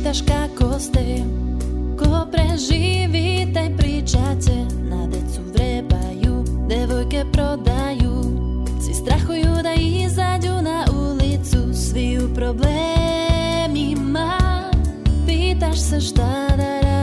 pitaš kako ste Ko preživi taj pričace Na decu vrebaju, devojke prodaju Svi strahuju da izađu na ulicu Svi u problemima Pitaš se šta da radim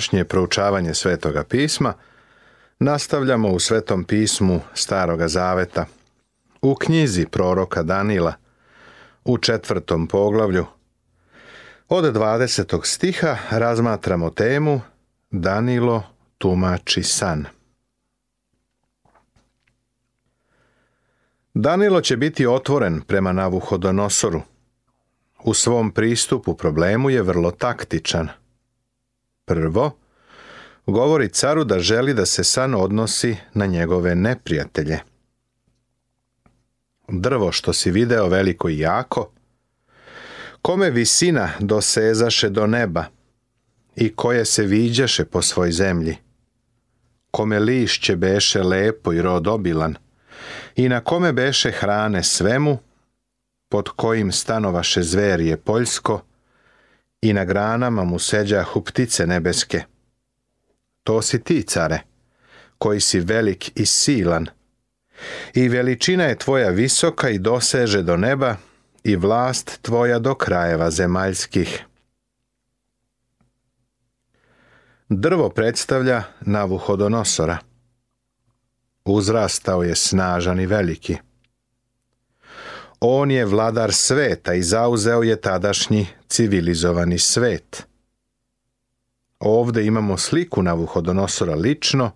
današnje proučavanje Svetoga pisma nastavljamo u Svetom pismu Staroga Zaveta, u knjizi proroka Danila, u četvrtom poglavlju. Od 20. stiha razmatramo temu Danilo tumači san. Danilo će biti otvoren prema Navuhodonosoru. U svom pristupu problemu je vrlo taktičan – Prvo, govori caru da želi da se san odnosi na njegove neprijatelje. Drvo što si video veliko i jako, kome visina dosezaše do neba i koje se viđaše po svoj zemlji, kome lišće beše lepo i rodobilan i na kome beše hrane svemu, pod kojim stanovaše zverije poljsko, i na granama mu seđa huptice nebeske. To si ti, care, koji si velik i silan. I veličina je tvoja visoka i doseže do neba i vlast tvoja do krajeva zemaljskih. Drvo predstavlja Navuhodonosora. Uzrastao je snažan i veliki. On je vladar sveta i zauzeo je tadašnji civilizovani svet. Ovde imamo sliku Navuhodonosora lično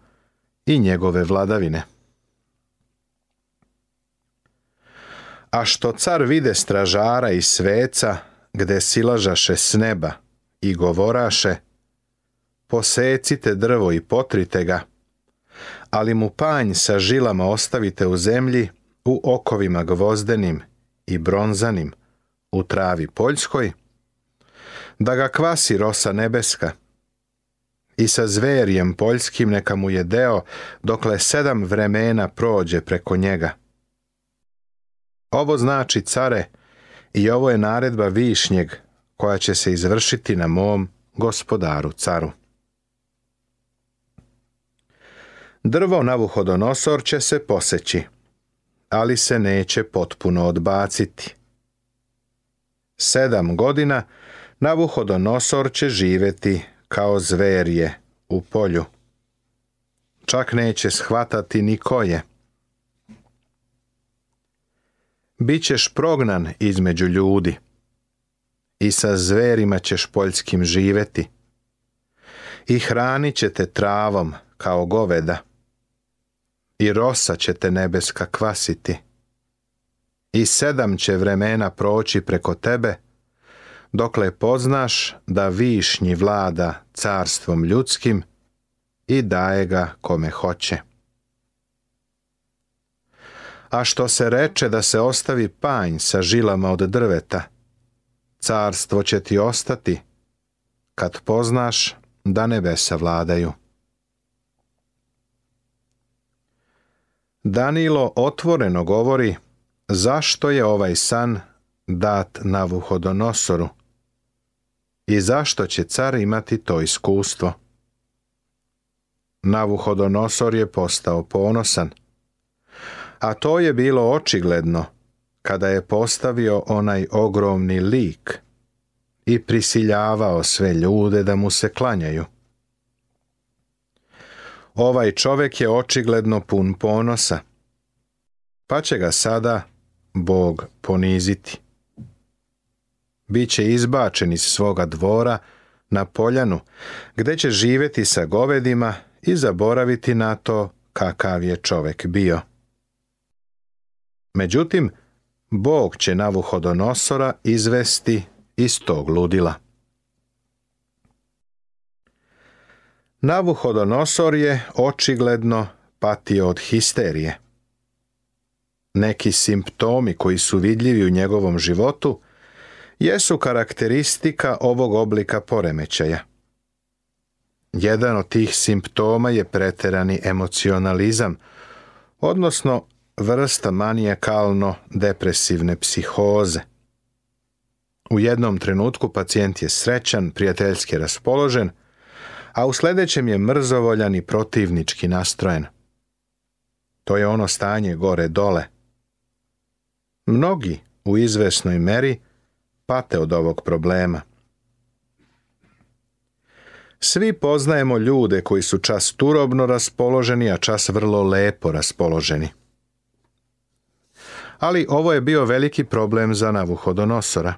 i njegove vladavine. A što car vide stražara i sveca, gde silažaše s neba i govoraše, posecite drvo i potrite ga, ali mu panj sa žilama ostavite u zemlji u okovima gvozdenim i bronzanim u travi poljskoj, da ga kvasi rosa nebeska i sa zverjem poljskim neka mu je deo dokle sedam vremena prođe preko njega. Ovo znači care i ovo je naredba višnjeg koja će se izvršiti na mom gospodaru caru. Drvo Navuhodonosor će se poseći ali se neće potpuno odbaciti. Sedam godina Navuhodonosor će živjeti kao zverje u polju. Čak neće shvatati ni koje. Bićeš prognan između ljudi. I sa zverima ćeš poljskim živeti. I hranit ćete travom kao goveda i rosa će te nebeska kvasiti. I sedam će vremena proći preko tebe, dokle poznaš da višnji vlada carstvom ljudskim i daje ga kome hoće. A što se reče da se ostavi panj sa žilama od drveta, carstvo će ti ostati, kad poznaš da nebesa vladaju. Danilo otvoreno govori zašto je ovaj san dat Navuhodonosoru i zašto će car imati to iskustvo. Navuhodonosor je postao ponosan, a to je bilo očigledno kada je postavio onaj ogromni lik i prisiljavao sve ljude da mu se klanjaju. Ovaj čovjek je očigledno pun ponosa. Pa će ga sada Bog poniziti. Biće izbačen iz svoga dvora na poljanu, gdje će živjeti sa govedima i zaboraviti na to kakav je čovjek bio. Međutim, Bog će Navuhodonosora izvesti iz tog ludila. Navuhodonosor je očigledno patio od histerije. Neki simptomi koji su vidljivi u njegovom životu jesu karakteristika ovog oblika poremećaja. Jedan od tih simptoma je preterani emocionalizam, odnosno vrsta manijakalno depresivne psihoze. U jednom trenutku pacijent je srećan, prijateljski raspoložen, a u sljedećem je mrzovoljan i protivnički nastrojen. To je ono stanje gore dole. Mnogi u izvesnoj meri pate od ovog problema. Svi poznajemo ljude koji su čas turobno raspoloženi, a čas vrlo lepo raspoloženi. Ali ovo je bio veliki problem za Navuhodonosora.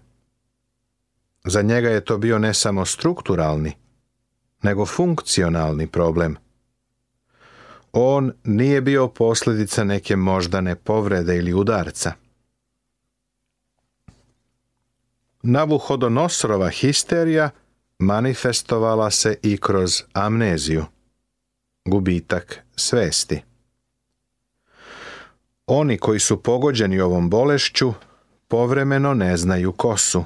Za njega je to bio ne samo strukturalni, nego funkcionalni problem. On nije bio posljedica neke moždane povrede ili udarca. Navuhodonosrova histerija manifestovala se i kroz amneziju, gubitak svesti. Oni koji su pogođeni ovom bolešću povremeno ne znaju ko su.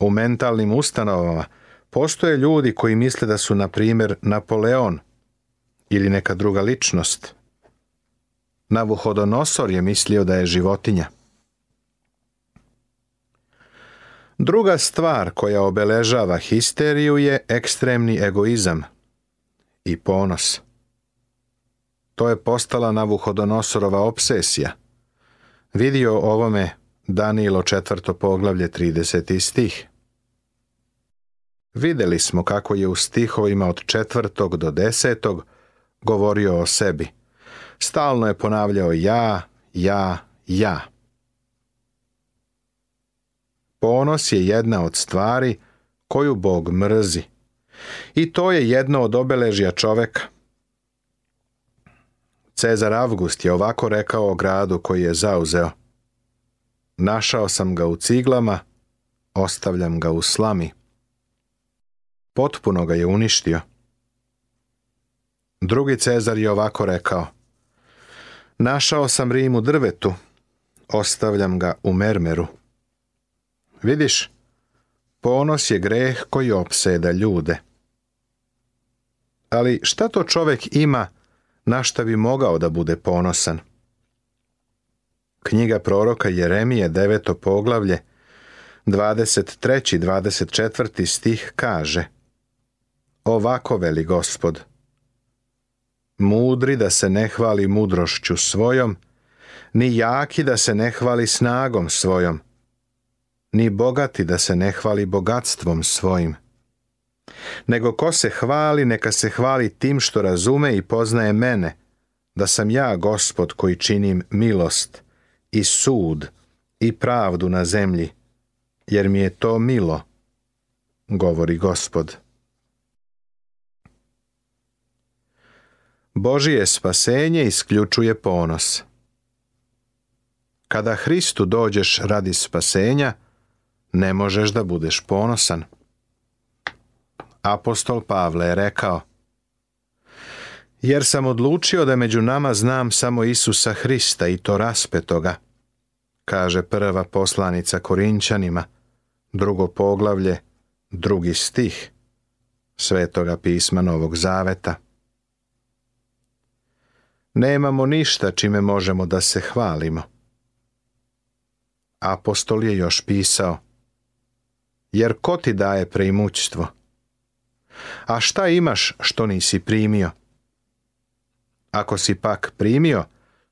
U mentalnim ustanovama Postoje ljudi koji misle da su, na primjer, Napoleon ili neka druga ličnost. Navuhodonosor je mislio da je životinja. Druga stvar koja obeležava histeriju je ekstremni egoizam i ponos. To je postala Navuhodonosorova obsesija. Vidio ovome Danilo četvrto poglavlje 30. stih. Videli smo kako je u stihovima od četvrtog do desetog govorio o sebi. Stalno je ponavljao ja, ja, ja. Ponos je jedna od stvari koju Bog mrzi. I to je jedno od obeležja čoveka. Cezar Avgust je ovako rekao o gradu koji je zauzeo. Našao sam ga u ciglama, ostavljam ga u slami potpuno ga je uništio. Drugi Cezar je ovako rekao, Našao sam Rim u drvetu, ostavljam ga u mermeru. Vidiš, ponos je greh koji opseda ljude. Ali šta to čovjek ima na šta bi mogao da bude ponosan? Knjiga proroka Jeremije, deveto poglavlje, 23. 24. stih kaže – Ovako veli gospod. Mudri da se ne hvali mudrošću svojom, ni jaki da se ne hvali snagom svojom, ni bogati da se ne hvali bogatstvom svojim. Nego ko se hvali, neka se hvali tim što razume i poznaje mene, da sam ja gospod koji činim milost i sud i pravdu na zemlji, jer mi je to milo, govori gospod. Božije spasenje isključuje ponos. Kada Hristu dođeš radi spasenja, ne možeš da budeš ponosan. Apostol Pavle je rekao Jer sam odlučio da među nama znam samo Isusa Hrista i to raspetoga, kaže prva poslanica Korinčanima, drugo poglavlje, drugi stih Svetoga pisma Novog Zaveta. Nemamo ništa čime možemo da se hvalimo. Apostol je još pisao, jer ko ti daje preimućstvo? A šta imaš što nisi primio? Ako si pak primio,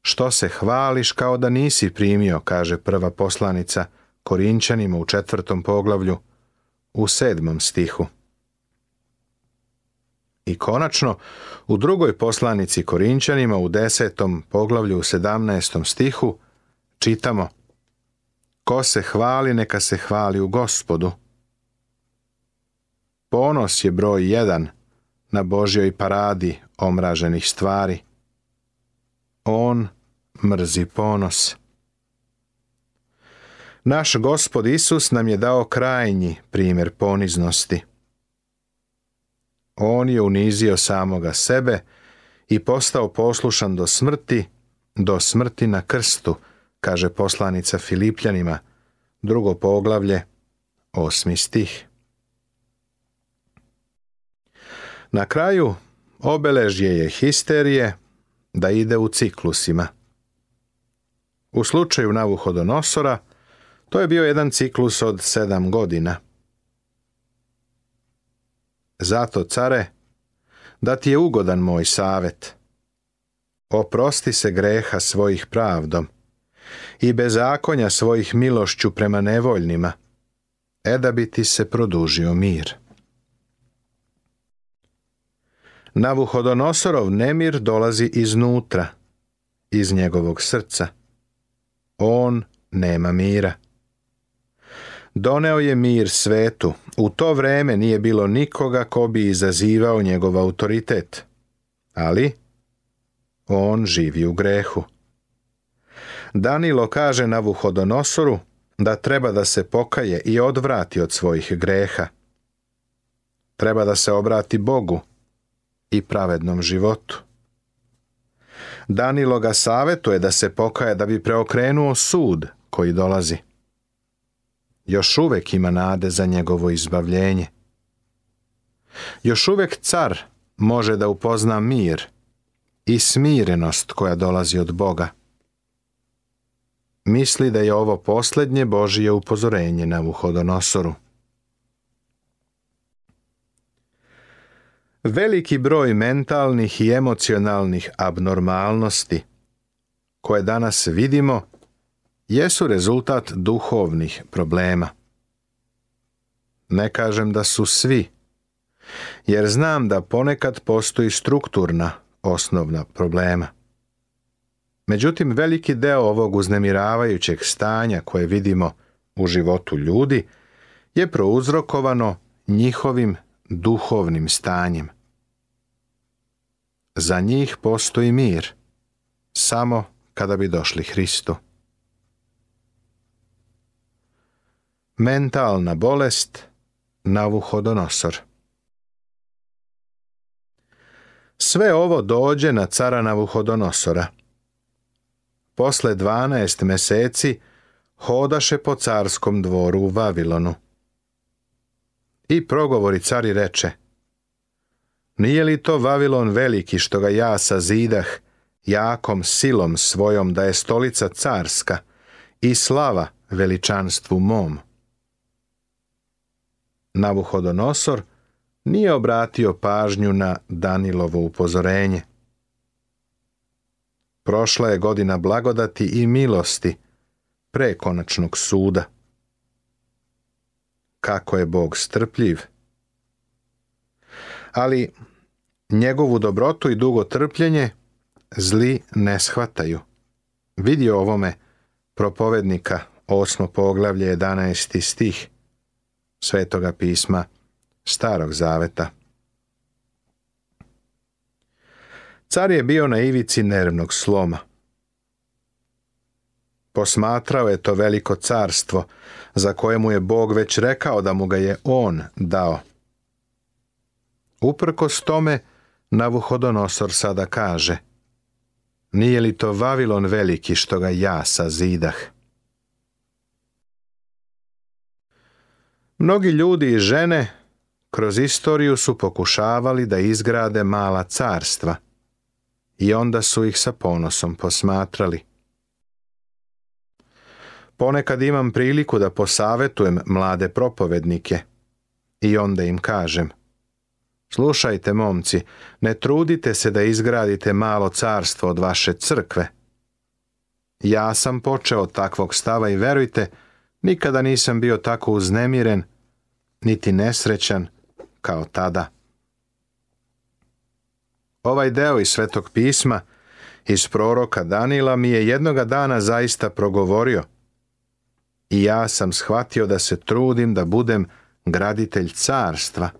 što se hvališ kao da nisi primio, kaže prva poslanica Korinčanima u četvrtom poglavlju, u sedmom stihu. I konačno, u drugoj poslanici Korinčanima u desetom poglavlju u sedamnaestom stihu čitamo Ko se hvali, neka se hvali u gospodu. Ponos je broj jedan na Božjoj paradi omraženih stvari. On mrzi ponos. Naš gospod Isus nam je dao krajnji primjer poniznosti. On je unizio samoga sebe i postao poslušan do smrti, do smrti na krstu, kaže poslanica Filipljanima, drugo poglavlje, osmi stih. Na kraju obeležje je histerije da ide u ciklusima. U slučaju Navuhodonosora to je bio jedan ciklus od sedam godina zato care, da ti je ugodan moj savet. Oprosti se greha svojih pravdom i bezakonja svojih milošću prema nevoljnima, e da bi ti se produžio mir. Navuhodonosorov nemir dolazi iznutra, iz njegovog srca. On nema mira. Doneo je mir svetu, u to vreme nije bilo nikoga ko bi izazivao njegov autoritet, ali on živi u grehu. Danilo kaže na Vuhodonosoru da treba da se pokaje i odvrati od svojih greha. Treba da se obrati Bogu i pravednom životu. Danilo ga savetuje da se pokaje da bi preokrenuo sud koji dolazi još uvek ima nade za njegovo izbavljenje. Još uvek car može da upozna mir i smirenost koja dolazi od Boga. Misli da je ovo posljednje Božije upozorenje na Vuhodonosoru. Veliki broj mentalnih i emocionalnih abnormalnosti koje danas vidimo jesu rezultat duhovnih problema. Ne kažem da su svi, jer znam da ponekad postoji strukturna osnovna problema. Međutim, veliki deo ovog uznemiravajućeg stanja koje vidimo u životu ljudi je prouzrokovano njihovim duhovnim stanjem. Za njih postoji mir, samo kada bi došli Hristo. Mentalna bolest Navuhodonosor Sve ovo dođe na cara Navuhodonosora. Posle dvanaest meseci hodaše po carskom dvoru u Vavilonu. I progovori cari reče Nije li to Vavilon veliki što ga ja sazidah jakom silom svojom da je stolica carska i slava veličanstvu mom? Navuhodonosor nije obratio pažnju na Danilovo upozorenje. Prošla je godina blagodati i milosti pre suda. Kako je Bog strpljiv. Ali njegovu dobrotu i dugo trpljenje zli ne shvataju. Vidio ovome propovednika, osmo poglavlje, 11. stih. Svetoga pisma, Starog zaveta. Car je bio na ivici nervnog sloma. Posmatrao je to veliko carstvo, za kojemu je Bog već rekao da mu ga je On dao. Uprkos tome, Navuhodonosor sada kaže, nije li to Vavilon veliki što ga ja sazidah? Mnogi ljudi i žene kroz istoriju su pokušavali da izgrade mala carstva i onda su ih sa ponosom posmatrali. Ponekad imam priliku da posavetujem mlade propovednike i onda im kažem Slušajte, momci, ne trudite se da izgradite malo carstvo od vaše crkve. Ja sam počeo od takvog stava i verujte, Nikada nisam bio tako uznemiren, niti nesrećan kao tada. Ovaj deo iz Svetog pisma, iz proroka Danila, mi je jednoga dana zaista progovorio. I ja sam shvatio da se trudim da budem graditelj carstva,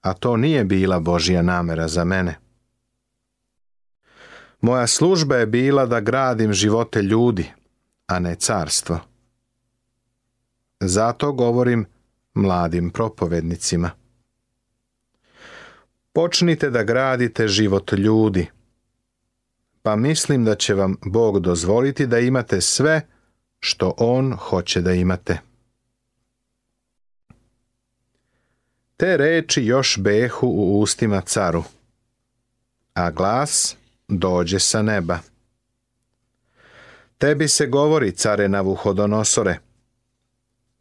a to nije bila Božja namera za mene. Moja služba je bila da gradim živote ljudi, a ne carstvo. Zato govorim mladim propovednicima. Počnite da gradite život ljudi. Pa mislim da će vam Bog dozvoliti da imate sve što on hoće da imate. Te reči još behu u ustima caru, a glas dođe sa neba. Tebi se govori, care Navuhodonosore,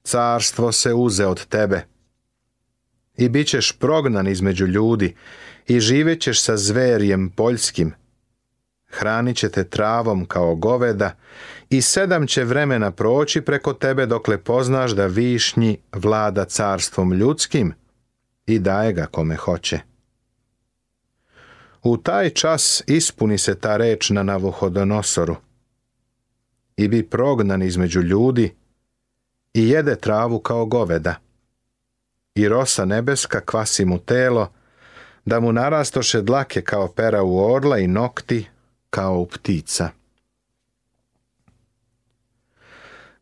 carstvo se uze od tebe. I bit ćeš prognan između ljudi i živjet ćeš sa zverjem poljskim. Hranit će te travom kao goveda i sedam će vremena proći preko tebe dokle poznaš da višnji vlada carstvom ljudskim i daje ga kome hoće. U taj čas ispuni se ta reč na Navuhodonosoru i bi prognan između ljudi i jede travu kao goveda. I rosa nebeska kvasi mu telo, da mu narastoše dlake kao pera u orla i nokti kao u ptica.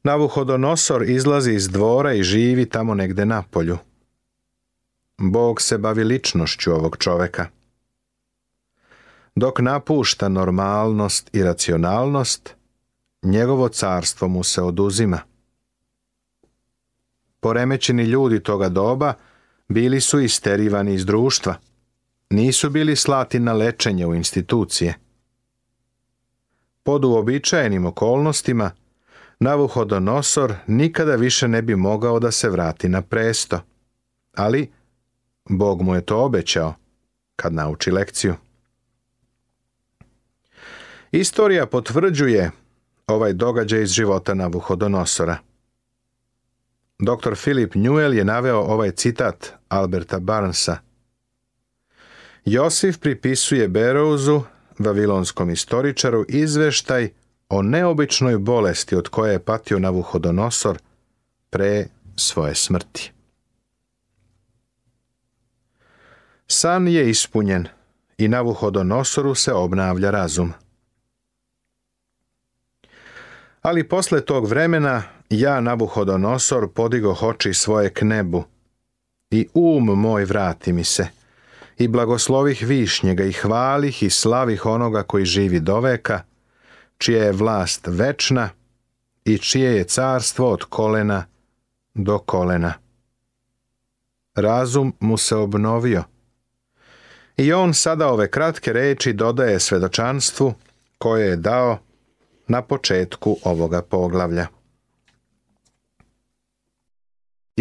Navuhodonosor izlazi iz dvora i živi tamo negde na polju. Bog se bavi ličnošću ovog čoveka. Dok napušta normalnost i racionalnost, njegovo carstvo mu se oduzima poremećeni ljudi toga doba bili su isterivani iz društva. Nisu bili slati na lečenje u institucije. Pod uobičajenim okolnostima, Navuhodonosor nikada više ne bi mogao da se vrati na presto. Ali, Bog mu je to obećao, kad nauči lekciju. Istorija potvrđuje ovaj događaj iz života Navuhodonosora – Dr. Philip Newell je naveo ovaj citat Alberta Barnesa. Josif pripisuje Berouzu, vavilonskom istoričaru, izveštaj o neobičnoj bolesti od koje je patio Navuhodonosor pre svoje smrti. San je ispunjen i Navuhodonosoru se obnavlja razum. Ali posle tog vremena ja, Nabuhodonosor, podigo hoči svoje k nebu, i um moj vrati mi se, i blagoslovih višnjega, i hvalih i slavih onoga koji živi do veka, čija je vlast večna i čije je carstvo od kolena do kolena. Razum mu se obnovio. I on sada ove kratke reči dodaje svedočanstvu koje je dao na početku ovoga poglavlja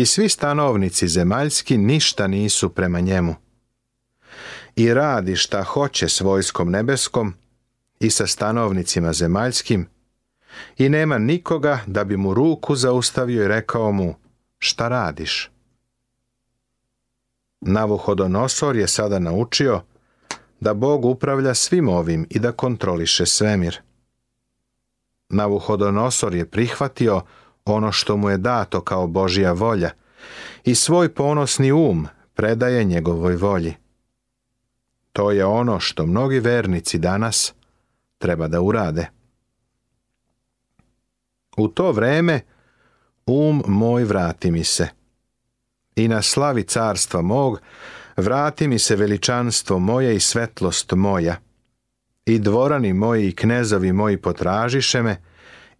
i svi stanovnici zemaljski ništa nisu prema njemu. I radi šta hoće s vojskom nebeskom i sa stanovnicima zemaljskim i nema nikoga da bi mu ruku zaustavio i rekao mu šta radiš. Navuhodonosor je sada naučio da Bog upravlja svim ovim i da kontroliše svemir. Navuhodonosor je prihvatio ono što mu je dato kao Božja volja i svoj ponosni um predaje njegovoj volji. To je ono što mnogi vernici danas treba da urade. U to vreme um moj vrati mi se i na slavi carstva mog vrati mi se veličanstvo moje i svetlost moja i dvorani moji i knezovi moji potražiše me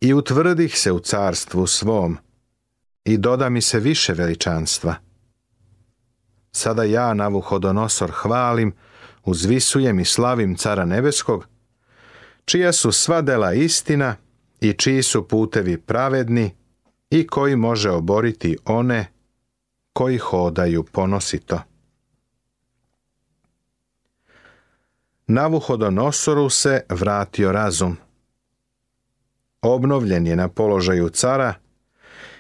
i utvrdih se u carstvu svom i doda mi se više veličanstva. Sada ja Navuhodonosor hvalim, uzvisujem i slavim cara nebeskog, čija su sva dela istina i čiji su putevi pravedni i koji može oboriti one koji hodaju ponosito. Navuhodonosoru se vratio razum – obnovljen je na položaju cara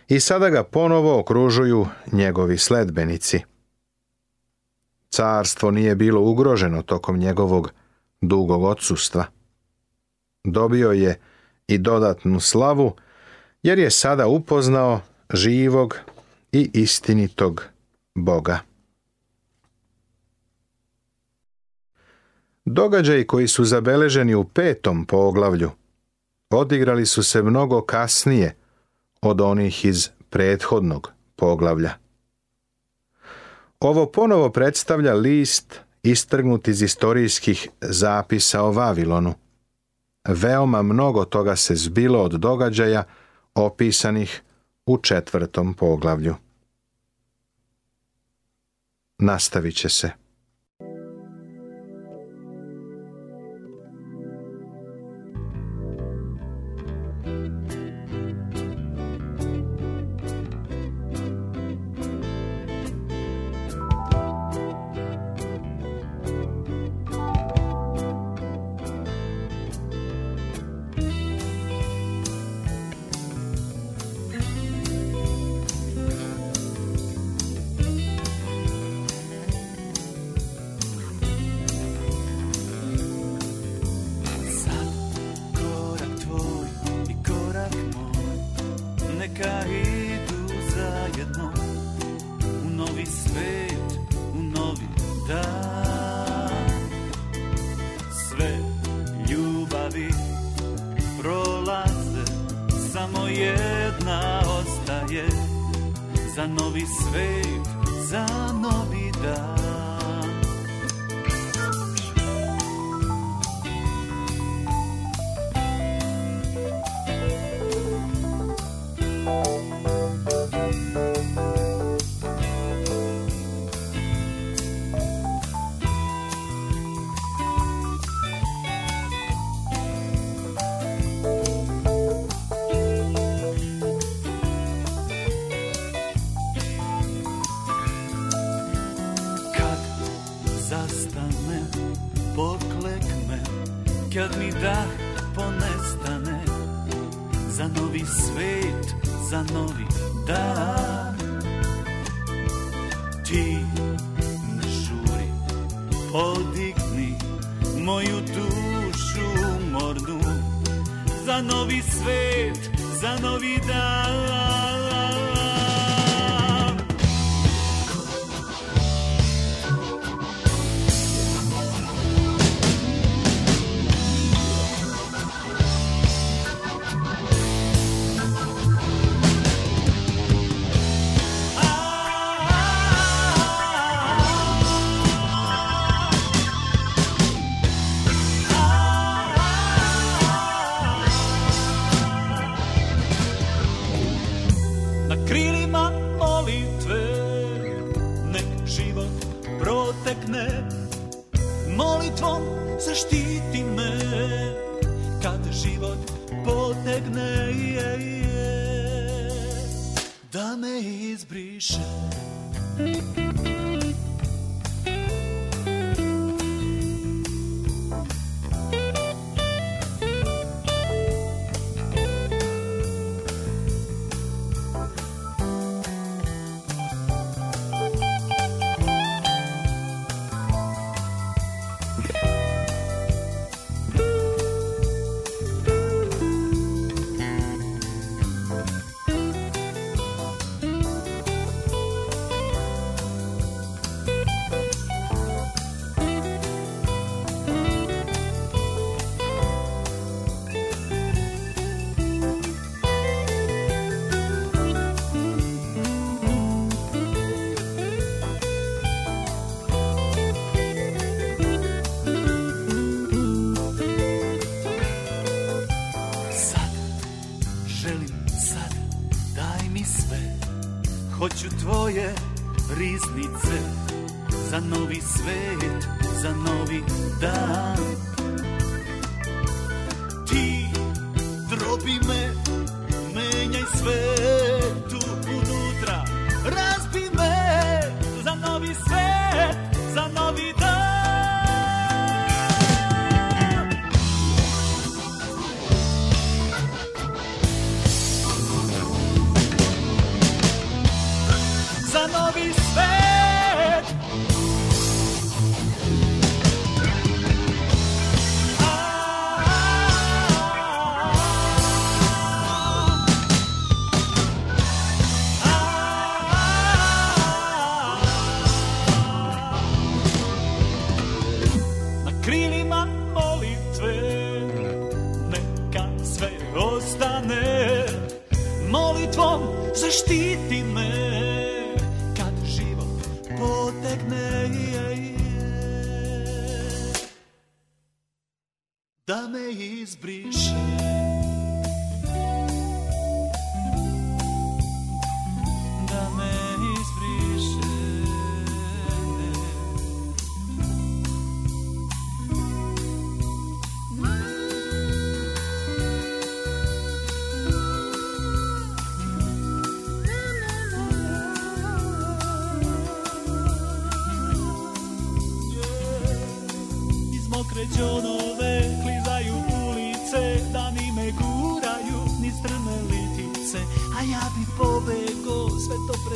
i sada ga ponovo okružuju njegovi sledbenici. Carstvo nije bilo ugroženo tokom njegovog dugog odsustva. Dobio je i dodatnu slavu, jer je sada upoznao živog i istinitog Boga. Događaji koji su zabeleženi u petom poglavlju odigrali su se mnogo kasnije od onih iz prethodnog poglavlja. Ovo ponovo predstavlja list istrgnut iz istorijskih zapisa o Vavilonu. Veoma mnogo toga se zbilo od događaja opisanih u četvrtom poglavlju. Nastavit će se.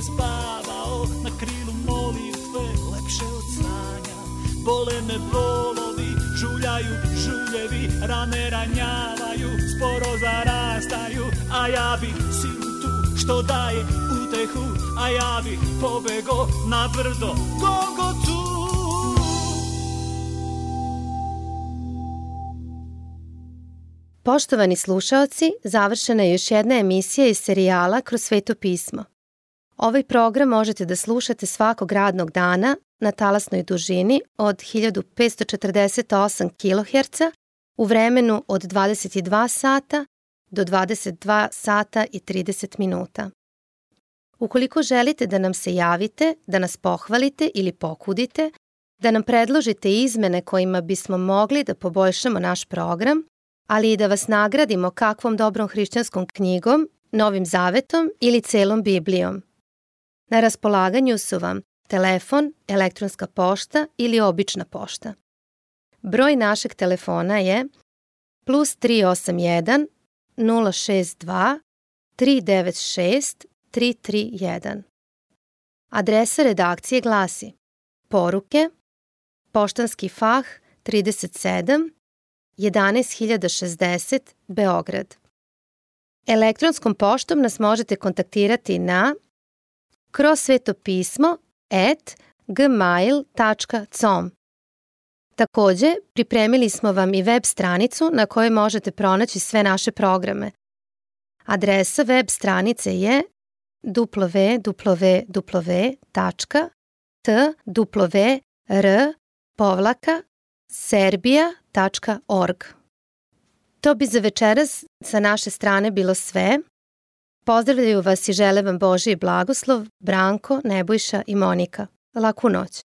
spavao na krilu molitve lepše od sanja Bole me bolovi, žuljaju žuljevi, rane ranjavaju, sporo zarastaju A ja bih tu što daje utehu, a ja bih pobego na brdo Gogotu Poštovani slušaoci, završena je još jedna emisija iz serijala Kroz sveto pismo. Ovaj program možete da slušate svakog radnog dana na talasnoj dužini od 1548 kHz u vremenu od 22 sata do 22 sata i 30 minuta. Ukoliko želite da nam se javite, da nas pohvalite ili pokudite, da nam predložite izmene kojima bismo mogli da poboljšamo naš program, ali i da vas nagradimo kakvom dobrom hrišćanskom knjigom, Novim zavetom ili celom Biblijom – na raspolaganju su vam telefon, elektronska pošta ili obična pošta. Broj našeg telefona je plus 381 062 396 331. Adresa redakcije glasi Poruke, Poštanski fah 37 11060 Beograd. Elektronskom poštom nas možete kontaktirati na kroz svetopismo at gmail.com. Također, pripremili smo vam i web stranicu na kojoj možete pronaći sve naše programe. Adresa web stranice je www.twr.serbia.org. To bi za večeras sa naše strane bilo sve. Pozdravljaju vas i žele vam Boži blagoslov Branko, Nebojša i Monika. Laku noć.